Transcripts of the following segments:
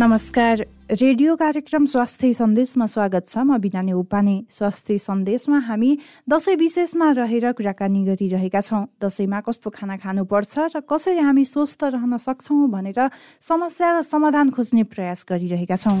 नमस्कार। रेडियो कार्यक्रम स्वास्थ्य सन्देशमा स्वागत छ। म बिनानी उपाने। स्वास्थ्य सन्देशमा हामी दसैँ विशेषमा रहेर कुराकानी गरिरहेका छौँ। दसैँमा कस्तो खाना खानुपर्छ र कसरी हामी स्वस्थ रहन सक्छौँ भनेर समस्या र समाधान खोज्ने प्रयास गरिरहेका छौँ।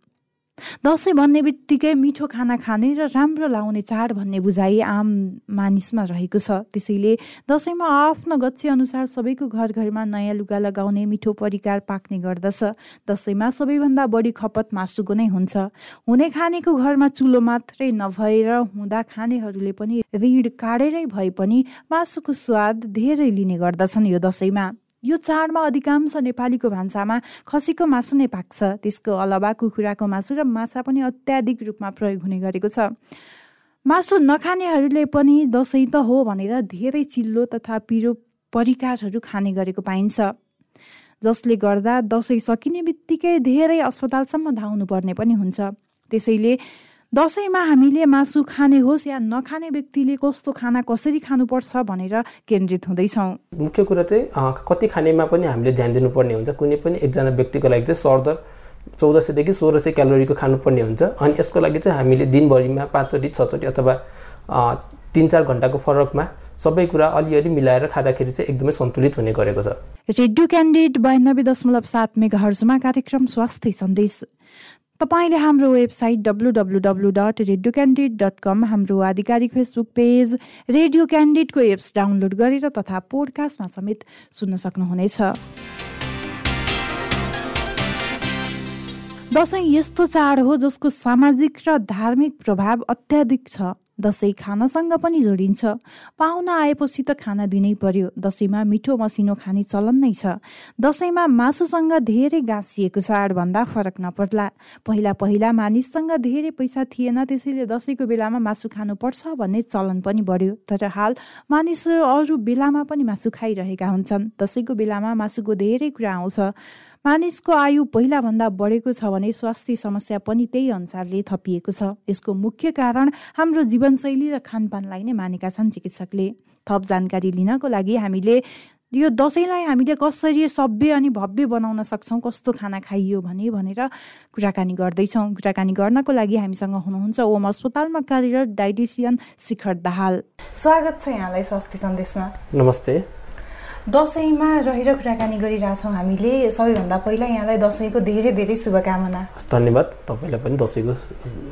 दसैँ भन्ने बित्तिकै मिठो खाना खाने र राम्रो लाउने चाड भन्ने बुझाइ आम मानिसमा रहेको छ। त्यसैले दसैँमा आफ्नो गच्छे अनुसार सबैको घर घरमा नयाँ लुगा लगाउने मिठो परिकार पाक्ने गर्दछ। दसैँमा सबैभन्दा बढी खपत मासुको नै हुन्छ। हुने खानेको घरमा चुलो मात्रै नभएर हुँदा खानेहरूले पनि ऋण काटेरै भए पनि मासुको स्वाद धेरै लिने गर्दछन् यो दसैँमा। यो चाडमा अधिकांश नेपालीको भान्सामा खसीको मासु नै पाक्छ। त्यसको अलावा कुखुराको मासु र माछा पनि अत्याधिक रूपमा प्रयोग हुने गरेको छ। मासु नखानेहरूले पनि दसैँ त हो भनेर धेरै चिल्लो तथा पिरो परिकारहरू खाने गरेको पाइन्छ। जसले गर्दा दसैँ सकिने बित्तिकै धेरै अस्पतालसम्म धाउनु पर्ने पनि हुन्छ। त्यसैले दसैँमा हामीले मासु खाने होस् या नखाने व्यक्तिले कस्तो खाना कसरी खानुपर्छ भनेर केन्द्रित हुँदैछौँ। मुख्य कुरा चाहिँ कति खानेमा पनि हामीले ध्यान दिनुपर्ने हुन्छ। कुनै पनि एकजना व्यक्तिको लागि चाहिँ सरदर चौध सयदेखि सोह्र सय क्यालोरीको खानुपर्ने हुन्छ। अनि यसको लागि चाहिँ हामीले दिनभरिमा पाँचचोटि छचोटि अथवा तिन चार घन्टाको फरकमा सबै कुरा अलिअलि मिलाएर खाँदाखेरि चाहिँ एकदमै सन्तुलित हुने गरेको छ। रेडियो क्यान्डिडेट बयानब्बे दशमलव सात मेगा हर्जमा कार्यक्रम स्वास्थ्य सन्देश। तपाईँले हाम्रो website W dot radio candidate dot com हाम्रो आधिकारिक फेसबुक पेज रेडियो क्यान्डिडेटको एप्स डाउनलोड गरेर तथा पोडकास्टमा समेत सुन्न सक्नुहुनेछ। दसैँ यस्तो चाड हो जसको सामाजिक र धार्मिक प्रभाव अत्याधिक छ। दसैँ खानासँग पनि जोडिन्छ। पाहुना आएपछि त खाना दिनै पर्यो। दसैँमा मिठो मसिनो खाने चलन नै छ। दसैँमा मासुसँग धेरै गाँसिएको चाडभन्दा फरक नपर्ला। पहिला पहिला मानिससँग धेरै पैसा थिएन त्यसैले दसैँको बेलामा मासु खानुपर्छ भन्ने चलन पनि बढ्यो। तर हाल मानिसहरू अरू बेलामा पनि मासु खाइरहेका हुन्छन्। दसैँको बेलामा मासुको धेरै कुरा आउँछ। मानिसको आयु पहिलाभन्दा बढेको छ भने स्वास्थ्य समस्या पनि त्यही अनुसारले थपिएको छ। यसको मुख्य कारण हाम्रो जीवनशैली र खानपानलाई नै मानेका छन् चिकित्सकले। थप जानकारी लिनको लागि हामीले यो दसैँलाई हामीले कसरी सभ्य अनि भव्य बनाउन सक्छौँ कस्तो खाना खाइयो भने भनेर कुराकानी गर्दैछौँ। कुराकानी गर्नको लागि हामीसँग हुनुहुन्छ ओम अस्पतालमा कार्यरत डाइटिसियन शिखर दाहाल। स्वागत छ यहाँलाई स्वास्थ्य सन्देशमा। नमस्ते। दसैँमा रहेर कुराकानी गरिरहेछौँ हामीले। सबैभन्दा पहिला यहाँलाई दसैँको धेरै धेरै शुभकामना। धन्यवाद तपाईँलाई पनि दसैँको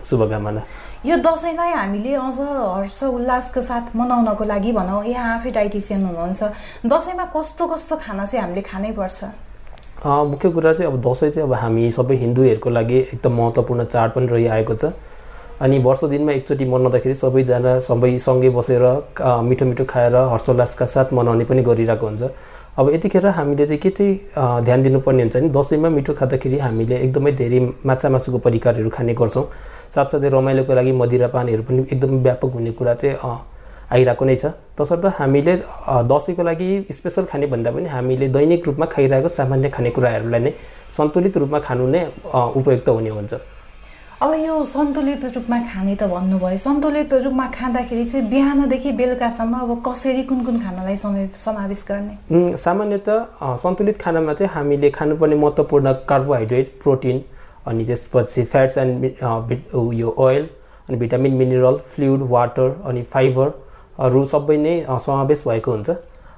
शुभकामना। यो दसैँलाई हामीले अझ हर्ष उल्लासको साथ मनाउनको लागि भनौँ यहाँ आफै डाइटिसियन हुनुहुन्छ। दसैँमा कस्तो कस्तो खाना चाहिँ हामीले खानै पर्छ? मुख्य कुरा चाहिँ अब दसैँ चाहिँ अब हामी सबै हिन्दूहरूको लागि एकदम महत्त्वपूर्ण चाड पनि रहिआएको छ। अनि वर्ष दिनमा एकचोटि मनाउँदाखेरि सबैजना सबै सँगै बसेर मिठो मिठो खाएर हर्षोल्लासका साथ मनाउने पनि गरिरहेको हुन्छ। अब यतिखेर हामीले चाहिँ के चाहिँ ध्यान दिनुपर्ने हुन्छ भने दसैँमा मिठो खाँदाखेरि हामीले एकदमै धेरै माछा मासुको परिकारहरू खाने गर्छौँ। साथसाथै रमाइलोको लागि मदिरा पानीहरू पनि एकदमै व्यापक हुने कुरा चाहिँ आइरहेको नै छ। तसर्थ हामीले दसैँको लागि स्पेसल खाने भन्दा पनि हामीले दैनिक रूपमा खाइरहेको सामान्य खानेकुराहरूलाई नै सन्तुलित रूपमा खानु नै उपयुक्त हुने हुन्छ। अब यो सन्तुलित रूपमा खाने त भन्नुभयो। सन्तुलित रूपमा खाँदाखेरि चाहिँ बिहानदेखि बेलुकासम्म अब कसरी कुन कुन खानालाई समावेश गर्ने? सामान्यतः सन्तुलित खानामा चाहिँ हामीले खानुपर्ने महत्त्वपूर्ण कार्बोहाइड्रेट प्रोटिन अनि त्यसपछि फ्याट्स एन्ड यो ओइल अनि भिटामिन मिनरल फ्लुइड वाटर अनि फाइबरहरू सबै नै समावेश भएको हुन्छ।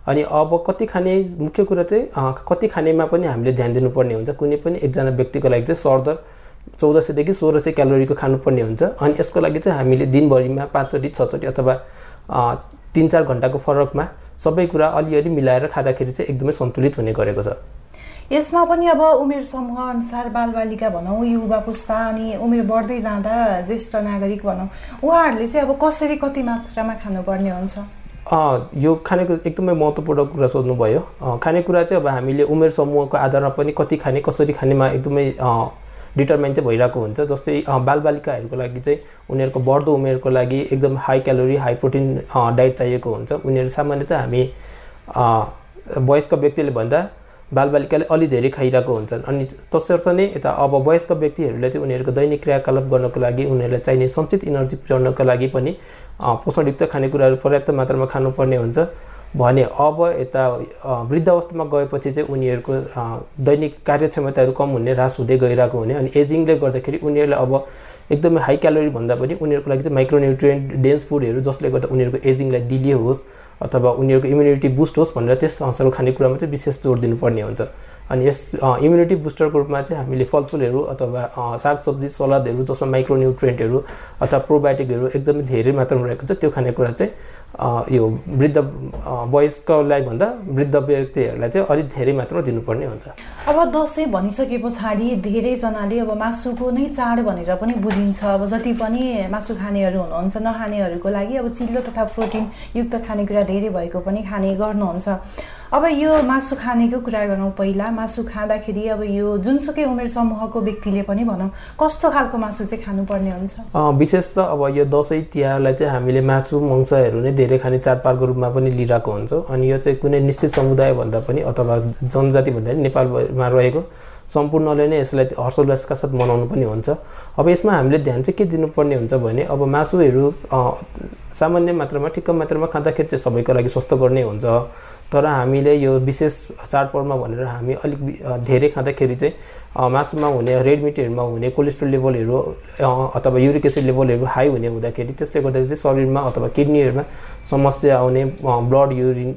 अनि अब कति खाने मुख्य कुरा चाहिँ कति खानेमा पनि हामीले ध्यान दिनुपर्ने हुन्छ। कुनै पनि एकजना व्यक्तिको लागि चाहिँ सरदर चौध सयदेखि सोह्र सय क्यालोरीको खानुपर्ने हुन्छ। अनि यसको लागि चाहिँ हामीले दिनभरिमा पाँचचोटि छचोटि अथवा तिन चार घन्टाको फरकमा सबै कुरा अलिअलि मिलाएर खाँदाखेरि चाहिँ एकदमै सन्तुलित हुने गरेको छ। यसमा पनि अब उमेर समूह अनुसार बालबालिका भनौँ युवा पुस्ता अनि उमेर बढ्दै जाँदा ज्येष्ठ नागरिक भनौँ उहाँहरूले चाहिँ अब कसरी कति मात्रामा खानुपर्ने हुन्छ? यो खानेको एकदमै महत्त्वपूर्ण कुरा सोध्नुभयो। खानेकुरा चाहिँ अब हामीले उमेर समूहको आधारमा पनि कति खाने कसरी खानेमा एकदमै डिटर्माइन चाहिँ भइरहेको हुन्छ। जस्तै बालबालिकाहरूको लागि चाहिँ उनीहरूको बढ्दो उमेरको लागि एकदम high calorie high protein diet चाहिएको हुन्छ। उनीहरू सामान्यतः हामी वयस्क व्यक्तिले भन्दा बालबालिकाले अलि धेरै खाइरहेको हुन्छन्। अनि तसर्थ नै यता अब वयस्क व्यक्तिहरूले चाहिँ उनीहरूको दैनिक क्रियाकलाप गर्नको लागि उनीहरूलाई चाहिने सञ्चित इनर्जी पुर्याउनको लागि पनि पोषणयुक्त खानेकुराहरू पर्याप्त मात्रामा खानुपर्ने हुन्छ। भने अब यता वृद्ध अवस्थामा गएपछि चाहिँ उनीहरूको दैनिक कार्यक्षमताहरू कम हुने ह्रास हुँदै गइरहेको हुने अनि एजिङले गर्दाखेरि उनीहरूले अब एकदमै हाई क्यालोरी भन्दा पनि उनीहरूको लागि चाहिँ माइक्रोन्युट्रियन्ट डेन्स फुडहरू जसले गर्दा उनीहरूको एजिङलाई डिले होस् अथवा उनीहरूको इम्युनिटी बुस्ट होस् भनेर त्यस खानेकुरामा चाहिँ विशेष जोड दिनुपर्ने हुन्छ। अनि यस इम्युनिटी बुस्टरको रूपमा चाहिँ हामीले फलफुलहरू अथवा सागसब्जी सलादहरू जसमा माइक्रोन्युट्रियन्टहरू अथवा प्रोबायोटिकहरू एकदमै धेरै मात्रामा रहेको हुन्छ त्यो खानेकुरा चाहिँ यो वृद्ध वयस्कलाई भन्दा वृद्ध व्यक्तिहरूलाई चाहिँ अलिक धेरै मात्रामा दिनुपर्ने हुन्छ। अब दसैँ भनिसके पछाडि धेरैजनाले अब मासुको नै चाड भनेर पनि बुझिन्छ। अब जति पनि मासु खानेहरू हुनुहुन्छ नखानेहरूको लागि अब चिल्लो तथा प्रोटिनयुक्त खानेकुरा धेरै भएको पनि खाने गर्नुहुन्छ। अब यो मासु खानेको कुरा गरौँ पहिला। मासु खाँदाखेरि अब यो जुनसुकै उमेर समूहको व्यक्तिले पनि भनौँ कस्तो खालको मासु चाहिँ खानुपर्ने हुन्छ? विशेष त अब यो दसैँ तिहारलाई चाहिँ हामीले मासु मङ्सहरू नै धेरै खाने चाडपाडको रूपमा पनि लिइरहेको हुन्छौँ। अनि यो चाहिँ कुनै निश्चित समुदाय भन्दा पनि अथवा जनजाति भन्दा पनि नेपालमा रहेको। सम्पूर्णले नै यसलाई हर्षोल्लासका साथ मनाउनु पनि हुन्छ। अब यसमा हामीले ध्यान चाहिँ के दिनुपर्ने हुन्छ भने अब मासुहरू सामान्य मात्रामा ठिक्क मात्रामा खाँदाखेरि चाहिँ सबैको लागि स्वस्थ गर्ने हुन्छ। तर हामीले यो विशेष चाडपर्वमा भनेर हामी अलिक धेरै खाँदाखेरि चाहिँ मासुमा हुने रेड मिटहरूमा हुने कोलेस्ट्रोल लेभलहरू अथवा युरिक एसिड लेभलहरू हाई हुने हुँदाखेरि त्यसले गर्दाखेरि चाहिँ शरीरमा अथवा किडनीहरूमा समस्या आउने ब्लड युरिन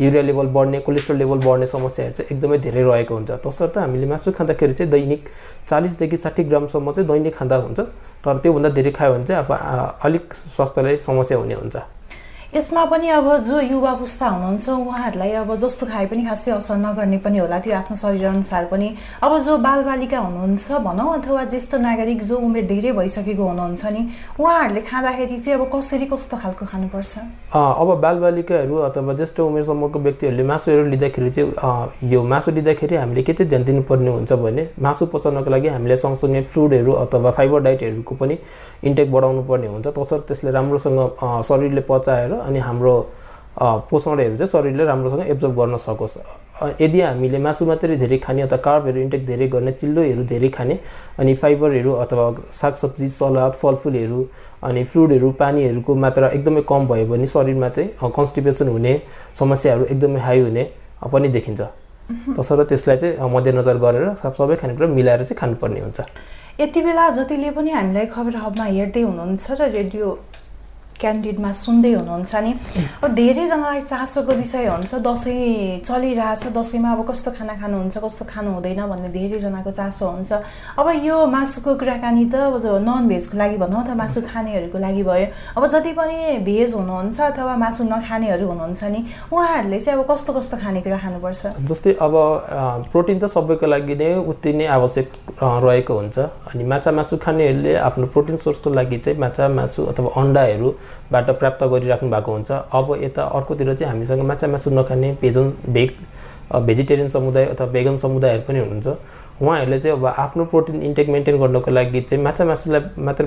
युरिया लेभल बढ्ने कोलेस्ट्रोल लेभल बढ्ने समस्याहरू चाहिँ एकदमै धेरै रहेको हुन्छ। तसर्थ हामीले मासु खाँदाखेरि चाहिँ दैनिक चालिसदेखि साठी ग्रामसम्म चाहिँ दैनिक खाँदा हुन्छ। तर त्योभन्दा धेरै खायो भने चाहिँ अब अलिक स्वास्थ्यलाई समस्या हुने हुन्छ। यसमा पनि अब जो युवा पुस्ता हुनुहुन्छ उहाँहरूलाई अब जस्तो खाए पनि खासै असर नगर्ने पनि होला। त्यो आफ्नो शरीरअनुसार पनि अब जो बालबालिका हुनुहुन्छ भनौँ अथवा ज्येष्ठ नागरिक जो उमेर धेरै भइसकेको हुनुहुन्छ नि उहाँहरूले खाँदाखेरि चाहिँ अब कसरी कस्तो खालको खानुपर्छ? अब बालबालिकाहरू अथवा ज्येष्ठ उमेरसम्मको व्यक्तिहरूले मासुहरू लिँदाखेरि चाहिँ यो मासु लिँदाखेरि हामीले के चाहिँ ध्यान दिनुपर्ने हुन्छ भने मासु पचाउनको लागि हामीले सँगसँगै फ्रुटहरू अथवा फाइबर डाइटहरूको पनि इन्टेक बढाउनु पर्ने हुन्छ। तसर्थ त्यसले राम्रोसँग शरीरले पचाएर अनि हाम्रो पोषणहरू चाहिँ शरीरले राम्रोसँग एब्जर्भ गर्न सकोस्। यदि हामीले मासु मात्रै धेरै खाने अथवा कार्बहरू इन्टेक धेरै गर्ने चिल्लोहरू धेरै खाने अनि फाइबरहरू अथवा सागसब्जी सलाद फलफुलहरू अनि फ्रुटहरू पानीहरूको मात्रा एकदमै कम भयो भने शरीरमा चाहिँ कन्स्टिपेसन हुने समस्याहरू एकदमै हाई हुने पनि देखिन्छ। तसर्थ त्यसलाई चाहिँ मध्यनजर गरेर सबै खानेकुरा मिलाएर चाहिँ खानुपर्ने हुन्छ। यति बेला जतिले पनि हामीलाई खबर हबमा हेर्दै हुनुहुन्छ र रेडियो क्यान्डिडमा सुन्दै हुनुहुन्छ नि? अब धेरैजनालाई चासोको विषय हुन्छ दसैँ चलिरहेछ दसैँमा अब कस्तो खाना खानुहुन्छ कस्तो खानु हुँदैन भन्ने धेरैजनाको चासो हुन्छ। अब यो मासुको कुराकानी त अब नन भेजको लागि भनौँ अथवा मासु खानेहरूको लागि भयो। अब जति पनि भेज हुनुहुन्छ अथवा मासु नखानेहरू हुनुहुन्छ नि उहाँहरूले चाहिँ अब कस्तो कस्तो खानेकुरा खानुपर्छ? जस्तै अब प्रोटिन त सबैको लागि नै उति नै आवश्यक रहेको हुन्छ। अनि माछा मासु खानेहरूले आफ्नो प्रोटिन सोर्सको लागि चाहिँ माछा मासु अथवा अन्डाहरू बाट प्राप्त गरिराख्नु भएको हुन्छ। अब यता अर्कोतिर चाहिँ हामीसँग माछा मासु नखाने भेजन भेग भेजिटेरियन समुदाय अथवा भेगन समुदायहरू पनि हुनुहुन्छ। उहाँहरूले चाहिँ अब आफ्नो प्रोटिन इन्टेक मेन्टेन गर्नको लागि चाहिँ माछा मासुलाई मात्र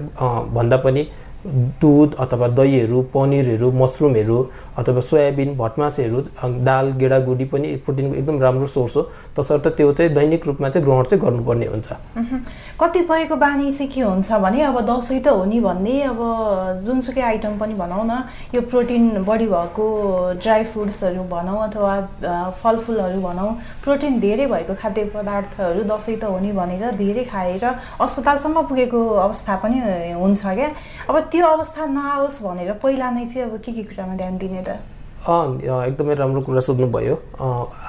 भन्दा पनि दुध अथवा दहीहरू पनिरहरू मसरुमहरू अथवा सोयाबिन भटमासहरू दाल गेडागुडी पनि प्रोटिनको एकदम राम्रो सोर्स हो। तसर्थ त्यो चाहिँ दैनिक रूपमा चाहिँ ग्रहण चाहिँ गर्नुपर्ने हुन्छ। कतिपयको बानी चाहिँ के हुन्छ भने अब दसैँ त हो नि भन्ने अब जुनसुकै आइटम पनि भनौँ न यो प्रोटिन बढी भएको ड्राई फ्रुट्सहरू भनौँ अथवा फलफुलहरू भनौँ प्रोटिन धेरै भएको खाद्य पदार्थहरू दसैँ त हो नि भनेर धेरै खाएर अस्पतालसम्म पुगेको अवस्था पनि हुन्छ क्या। अब त्यो अवस्था नआओस् भनेर पहिला नै चाहिँ अब के के कुरामा ध्यान दिने त? एकदमै राम्रो कुरा सोध्नुभयो।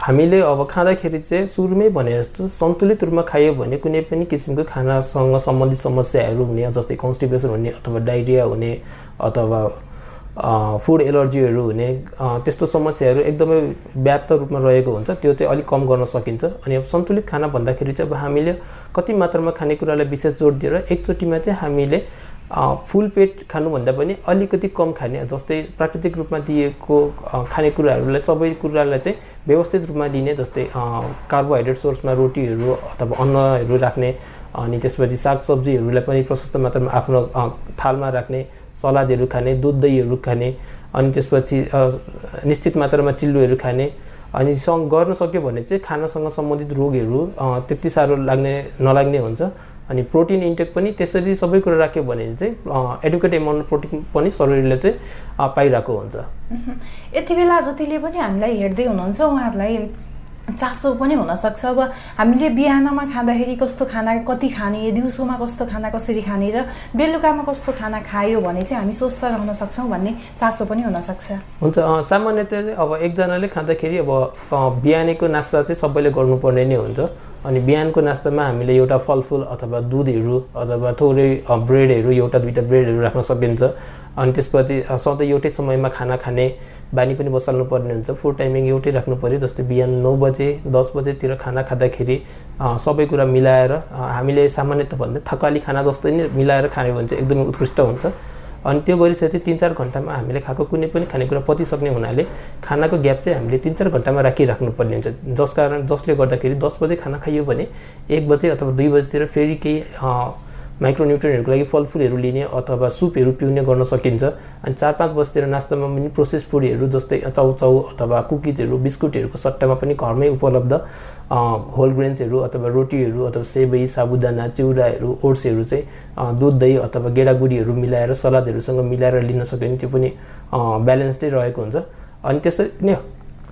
हामीले अब खाँदाखेरि चाहिँ सुरुमै भने जस्तो सन्तुलित रूपमा खायो भने कुनै पनि किसिमको खानासँग सम्बन्धित समस्याहरू हुने जस्तै कन्स्टिपेसन हुने अथवा डाइरिया हुने अथवा फुड एलर्जीहरू हुने त्यस्तो समस्याहरू एकदमै व्याप्त रूपमा रहेको हुन्छ। त्यो चाहिँ अलिक कम गर्न सकिन्छ। अनि अब सन्तुलित खाना भन्दाखेरि चाहिँ अब हामीले कति मात्रामा खानेकुरालाई विशेष जोड दिएर एकचोटिमा चाहिँ हामीले फुल पेट खानुभन्दा पनि अलिकति कम खाने जस्तै प्राकृतिक रूपमा दिएको खानेकुराहरूलाई सबै कुरालाई चाहिँ व्यवस्थित रूपमा लिने जस्तै कार्बोहाइड्रेट सोर्समा रोटीहरू अथवा अन्नहरू राख्ने अनि त्यसपछि सागसब्जीहरूलाई पनि प्रशस्त मात्रामा आफ्नो थालमा राख्ने सलादहरू खाने दुध दहीहरू खाने अनि त्यसपछि निश्चित मात्रामा चिल्लोहरू खाने अनि सँग गर्न सक्यो भने चाहिँ खानासँग सम्बन्धित रोगहरू त्यति साह्रो लाग्ने नलाग्ने हुन्छ। अनि प्रोटिन इन्टेक पनि त्यसरी सबै कुरा राख्यो भने चाहिँ एडुकेट एमाउन्ट प्रोटिन पनि शरीरले चाहिँ पाइरहेको हुन्छ। यति बेला जतिले पनि हामीलाई हेर्दै हुनुहुन्छ उहाँहरूलाई चासो पनि हुनसक्छ। अब हामीले बिहानमा खाँदाखेरि कस्तो खाना कति खाने दिउँसोमा कस्तो खाना कसरी खाने र बेलुकामा कस्तो खाना खायो भने चाहिँ हामी स्वस्थ रहन सक्छौँ भन्ने चासो पनि हुनसक्छ। हुन्छ सामान्यतया अब एकजनाले खाँदाखेरि अब बिहानीको नास्ता चाहिँ सबैले गर्नुपर्ने नै हुन्छ। अनि बिहानको नास्तामा हामीले एउटा फलफुल अथवा दुधहरू अथवा थोरै ब्रेडहरू एउटा दुइटा ब्रेडहरू राख्न सकिन्छ। अनि त्यसपछि सधैँ एउटै समयमा खाना खाने बानी पनि बसाल्नु पर्ने हुन्छ। फुड टाइमिङ एउटै राख्नु पऱ्यो जस्तै बिहान नौ बजे दस बजेतिर खाना खाँदाखेरि सबै कुरा मिलाएर हामीले सामान्यतः भन्दा थकाली खाना जस्तै नै मिलाएर खाने भने चाहिँ एकदमै उत्कृष्ट हुन्छ। अनि त्यो गरिसकेपछि तिन चार घन्टामा हामीले खाएको कुनै पनि खानेकुरा पचिसक्ने हुनाले खानाको ग्याप चाहिँ हामीले तिन चार घन्टामा राखिराख्नुपर्ने हुन्छ। जस कारण जसले गर्दाखेरि दस बजे खाना खाइयो भने एक बजे अथवा दुई बजीतिर फेरि केही माइक्रोन्युट्रियनहरूको लागि फलफुलहरू लिने अथवा सुपहरू पिउने गर्न सकिन्छ। अनि चार पाँच बजीतिर नास्तामा पनि प्रोसेस फुडहरू जस्तै चाउचाउ अथवा कुकिजहरू बिस्कुटहरूको सट्टामा पनि घरमै उपलब्ध होल ग्रेन्सहरू अथवा रोटीहरू अथवा सेवई साबुदाना चिउराहरू ओट्सहरू चाहिँ दुध दही अथवा गेडागुडीहरू मिलाएर सलादहरूसँग मिलाएर लिन सक्यो भने त्यो पनि ब्यालेन्सडै रहेको हुन्छ। अनि त्यसरी नै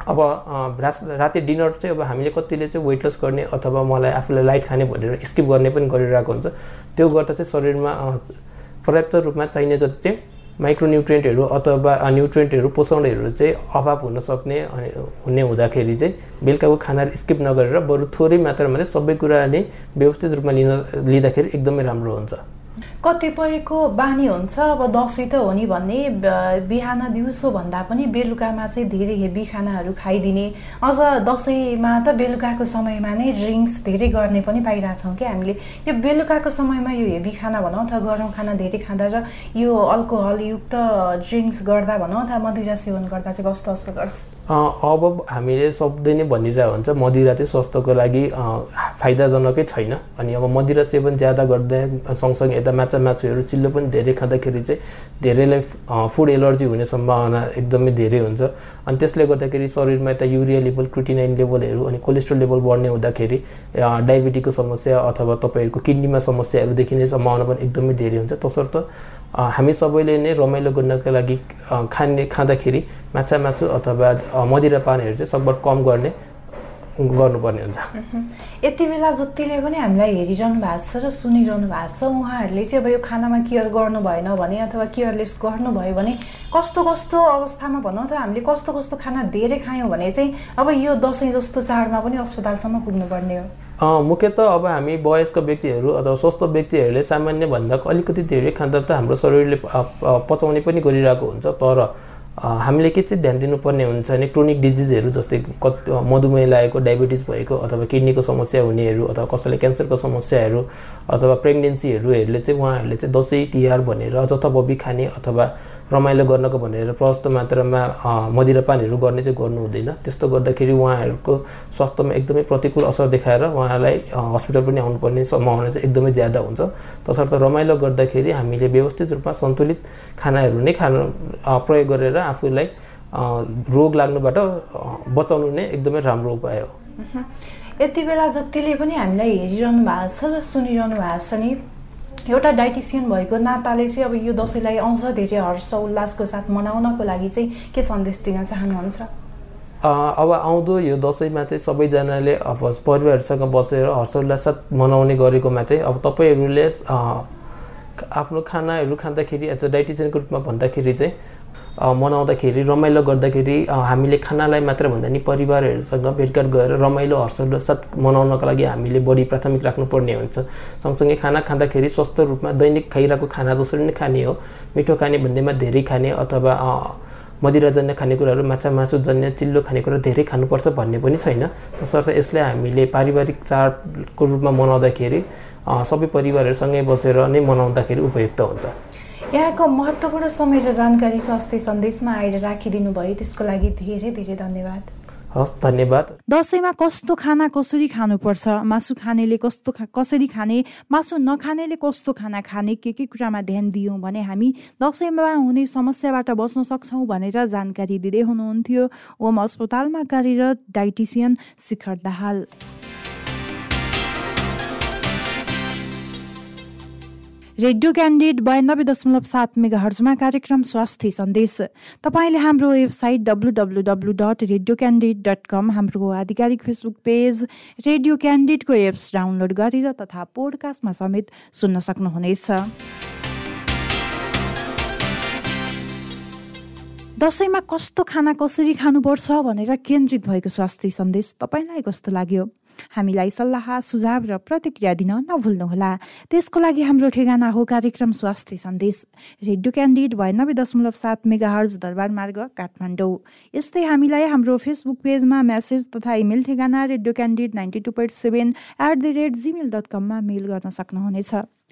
अब रास राति डिनर चाहिँ अब हामीले कतिले चाहिँ वेट लस गर्ने अथवा मलाई आफूलाई लाइट खाने भनेर स्किप गर्ने पनि गरिरहेको हुन्छ। त्यो गर्दा चाहिँ शरीरमा पर्याप्त रूपमा चाहिने जति चाहिँ माइक्रोन्युट्रियन्टहरू अथवा न्युट्रियन्टहरू पोषणहरू चाहिँ अभाव हुन सक्ने हुने हुँदाखेरि चाहिँ बेलुकाको खाना स्किप नगरेर बरु थोरै मात्रामा सबै कुरा नै व्यवस्थित रूपमा लिन लिँदाखेरि एकदमै राम्रो हुन्छ। कतिपयको बानी हुन्छ अब दसैँ त हो नि भन्ने बिहान दिउँसो भन्दा पनि बेलुकामा चाहिँ धेरै हेभी खानाहरू खाइदिने। अझ दसैँमा त बेलुकाको समयमा नै ड्रिङ्क्स धेरै गर्ने पनि पाइरहेछौँ क्या हामीले। यो बेलुकाको समयमा यो हेभी खाना भनौँ अथवा गरौँ खाना धेरै खाँदा र यो अल्कोहलयुक्त ड्रिङ्क्स गर्दा भनौँ अथवा मदिरा सेवन गर्दा चाहिँ कस्तो असर गर्छ। अब हामीले शब्दै नै भनिरहेको हुन्छ मदिरा चाहिँ स्वास्थ्यको लागि फाइदाजनकै छैन। अनि अब मदिरा सेवन ज्यादा गर्दा सँगसँगै यता माछा मासुहरू चिल्लो पनि धेरै खाँदाखेरि चाहिँ धेरैलाई फुड एलर्जी हुने सम्भावना एकदमै धेरै हुन्छ। अनि त्यसले गर्दाखेरि शरीरमा यता युरिया लेभल क्रिटिनाइन लेभलहरू अनि कोलेस्ट्रोल लेभल बढ्ने हुँदाखेरि डायबिटीको समस्या अथवा तपाईँहरूको किडनीमा समस्याहरू देखिने सम्भावना पनि एकदमै धेरै हुन्छ। तसर्थ हामी सबैले नै रमाइलो गर्नको लागि खाने खाँदाखेरि माछा मासु अथवा मदिरा पानीहरू चाहिँ सकभर कम गर्ने गर्नुपर्ने हुन्छ। यति बेला जतिले पनि हामीलाई हेरिरहनु भएको छ र सुनिरहनु भएको छ उहाँहरूले चाहिँ अब यो खानामा केयर गर्नु भएन भने अथवा केयरलेस गर्नुभयो भने कस्तो कस्तो अवस्थामा भनौँ त हामीले कस्तो कस्तो खाना धेरै खायौँ भने चाहिँ अब यो दसैँ जस्तो चाडमा पनि अस्पतालसम्म पुग्नुपर्ने हो। मुख्यत अब हामी वयस्क व्यक्तिहरू अथवा स्वस्थ व्यक्तिहरूले सामान्यभन्दा अलिकति धेरै खाँदा त हाम्रो शरीरले पचाउने पनि गरिरहेको हुन्छ तर हामीले के चाहिँ ध्यान दिनुपर्ने हुन्छ भने क्रोनिक डिजिजहरू जस्तै कति मधुमेह लागेको डायबिटिज भएको अथवा किडनीको समस्या हुनेहरू अथवा कसैले क्यान्सरको समस्याहरू अथवा प्रेग्नेन्सीहरूहरूले चाहिँ उहाँहरूले चाहिँ दसैँ तिहार भनेर जथाबबी खाने अथवा रमाइलो गर्नको भनेर प्रशस्त मात्रामा मदिरापानहरू गर्ने चाहिँ गर्नु हुँदैन। त्यस्तो गर्दाखेरि उहाँहरूको स्वास्थ्यमा एकदमै प्रतिकूल असर देखाएर उहाँलाई हस्पिटल पनि आउनुपर्ने सम्भावना चाहिँ एकदमै ज्यादा हुन्छ। तसर्थ रमाइलो गर्दाखेरि हामीले व्यवस्थित रूपमा सन्तुलित खानाहरू नै खानु प्रयोग गरेर आफूलाई रोग लाग्नुबाट बचाउनु नै एकदमै राम्रो उपाय हो। यति बेला जतिले पनि हामीलाई हेरिरहनु भएको छ र सुनिरहनु भएको छ नि एउटा डाइटिसियन भएको नाताले चाहिँ अब यो दसैँलाई अझ धेरै हर्ष उल्लासको साथ मनाउनको लागि चाहिँ के सन्देश दिन चाहनुहुन्छ? अब आउँदो यो दसैँमा चाहिँ सबैजनाले अब परिवारहरूसँग बसेर हर्षोल्लास साथ मनाउने गरेकोमा चाहिँ अब तपाईँहरूले आफ्नो खानाहरू खाँदाखेरि एज अ डाइटिसियनको रूपमा भन्दाखेरि चाहिँ मनाउँदाखेरि रमाइलो गर्दाखेरि हामीले खानालाई मात्र भन्दा नि परिवारहरूसँग भेटघाट गएर रमाइलो हर्षोल्लासाथ मनाउनको लागि हामीले बढी प्राथमिक राख्नुपर्ने हुन्छ। सँगसँगै खाना खाँदाखेरि स्वस्थ रूपमा दैनिक खाइरहेको खाना जसरी नै खाने हो मिठो खाने भन्दैमा धेरै खाने अथवा मदिराजन्य खानेकुराहरू माछा मासुजन्य चिल्लो खानेकुरा धेरै खानुपर्छ भन्ने पनि छैन। तसर्थ यसलाई हामीले पारिवारिक चाडको रूपमा मनाउँदाखेरि सबै परिवारहरूसँगै बसेर नै मनाउँदाखेरि उपयुक्त हुन्छ। यहाँको महत्त्वपूर्ण समय र जानकारी स्वास्थ्य सन्देशमा आएर राखिदिनु भयो त्यसको लागि धेरै धेरै धन्यवाद। हस् धन्यवाद। दसैँमा कस्तो खाना कसरी खानुपर्छ? मासु खानेले कस्तो कसरी खाने? मासु नखानेले कस्तो खाना खाने? के के कुरामा ध्यान दियौँ भने हामी दसैँमा हुने समस्याबाट बस्न सक्छौँ भनेर जानकारी दिँदै हुनुहुन्थ्यो। ओम अस्पतालमा कार्यरत dietitian Shikhar Dahal. Radio Candid बयानब्बे दशमलव सात मेगा हर्जमा कार्यक्रम स्वास्थ्य सन्देश तपाईँले हाम्रो website W dot radio candid dot com हाम्रो आधिकारिक फेसबुक पेज रेडियो क्यान्डिडको एप्स डाउनलोड गरेर तथा पोडकास्टमा समेत सुन्न सक्नुहुनेछ। दसैँमा कस्तो खाना कसरी खानुपर्छ भनेर केन्द्रित भएको स्वास्थ्य सन्देश तपाईँलाई कस्तो लाग्यो? हामीलाई सल्लाह सुझाव र प्रतिक्रिया दिन नभुल्नुहोला। त्यसको लागि हाम्रो ठेगाना हो कार्यक्रम स्वास्थ्य सन्देश। रेडियो क्यान्डिड बयानब्बे दशमलव सात मेगा हर्ज दरबार मार्ग काठमाडौँ। यस्तै हामीलाई हाम्रो फेसबुक पेजमा म्यासेज तथा इमेल ठेगाना radio candid ninety two point seven at the rate Gmail dot कममा मेल गर्न सक्नुहुनेछ।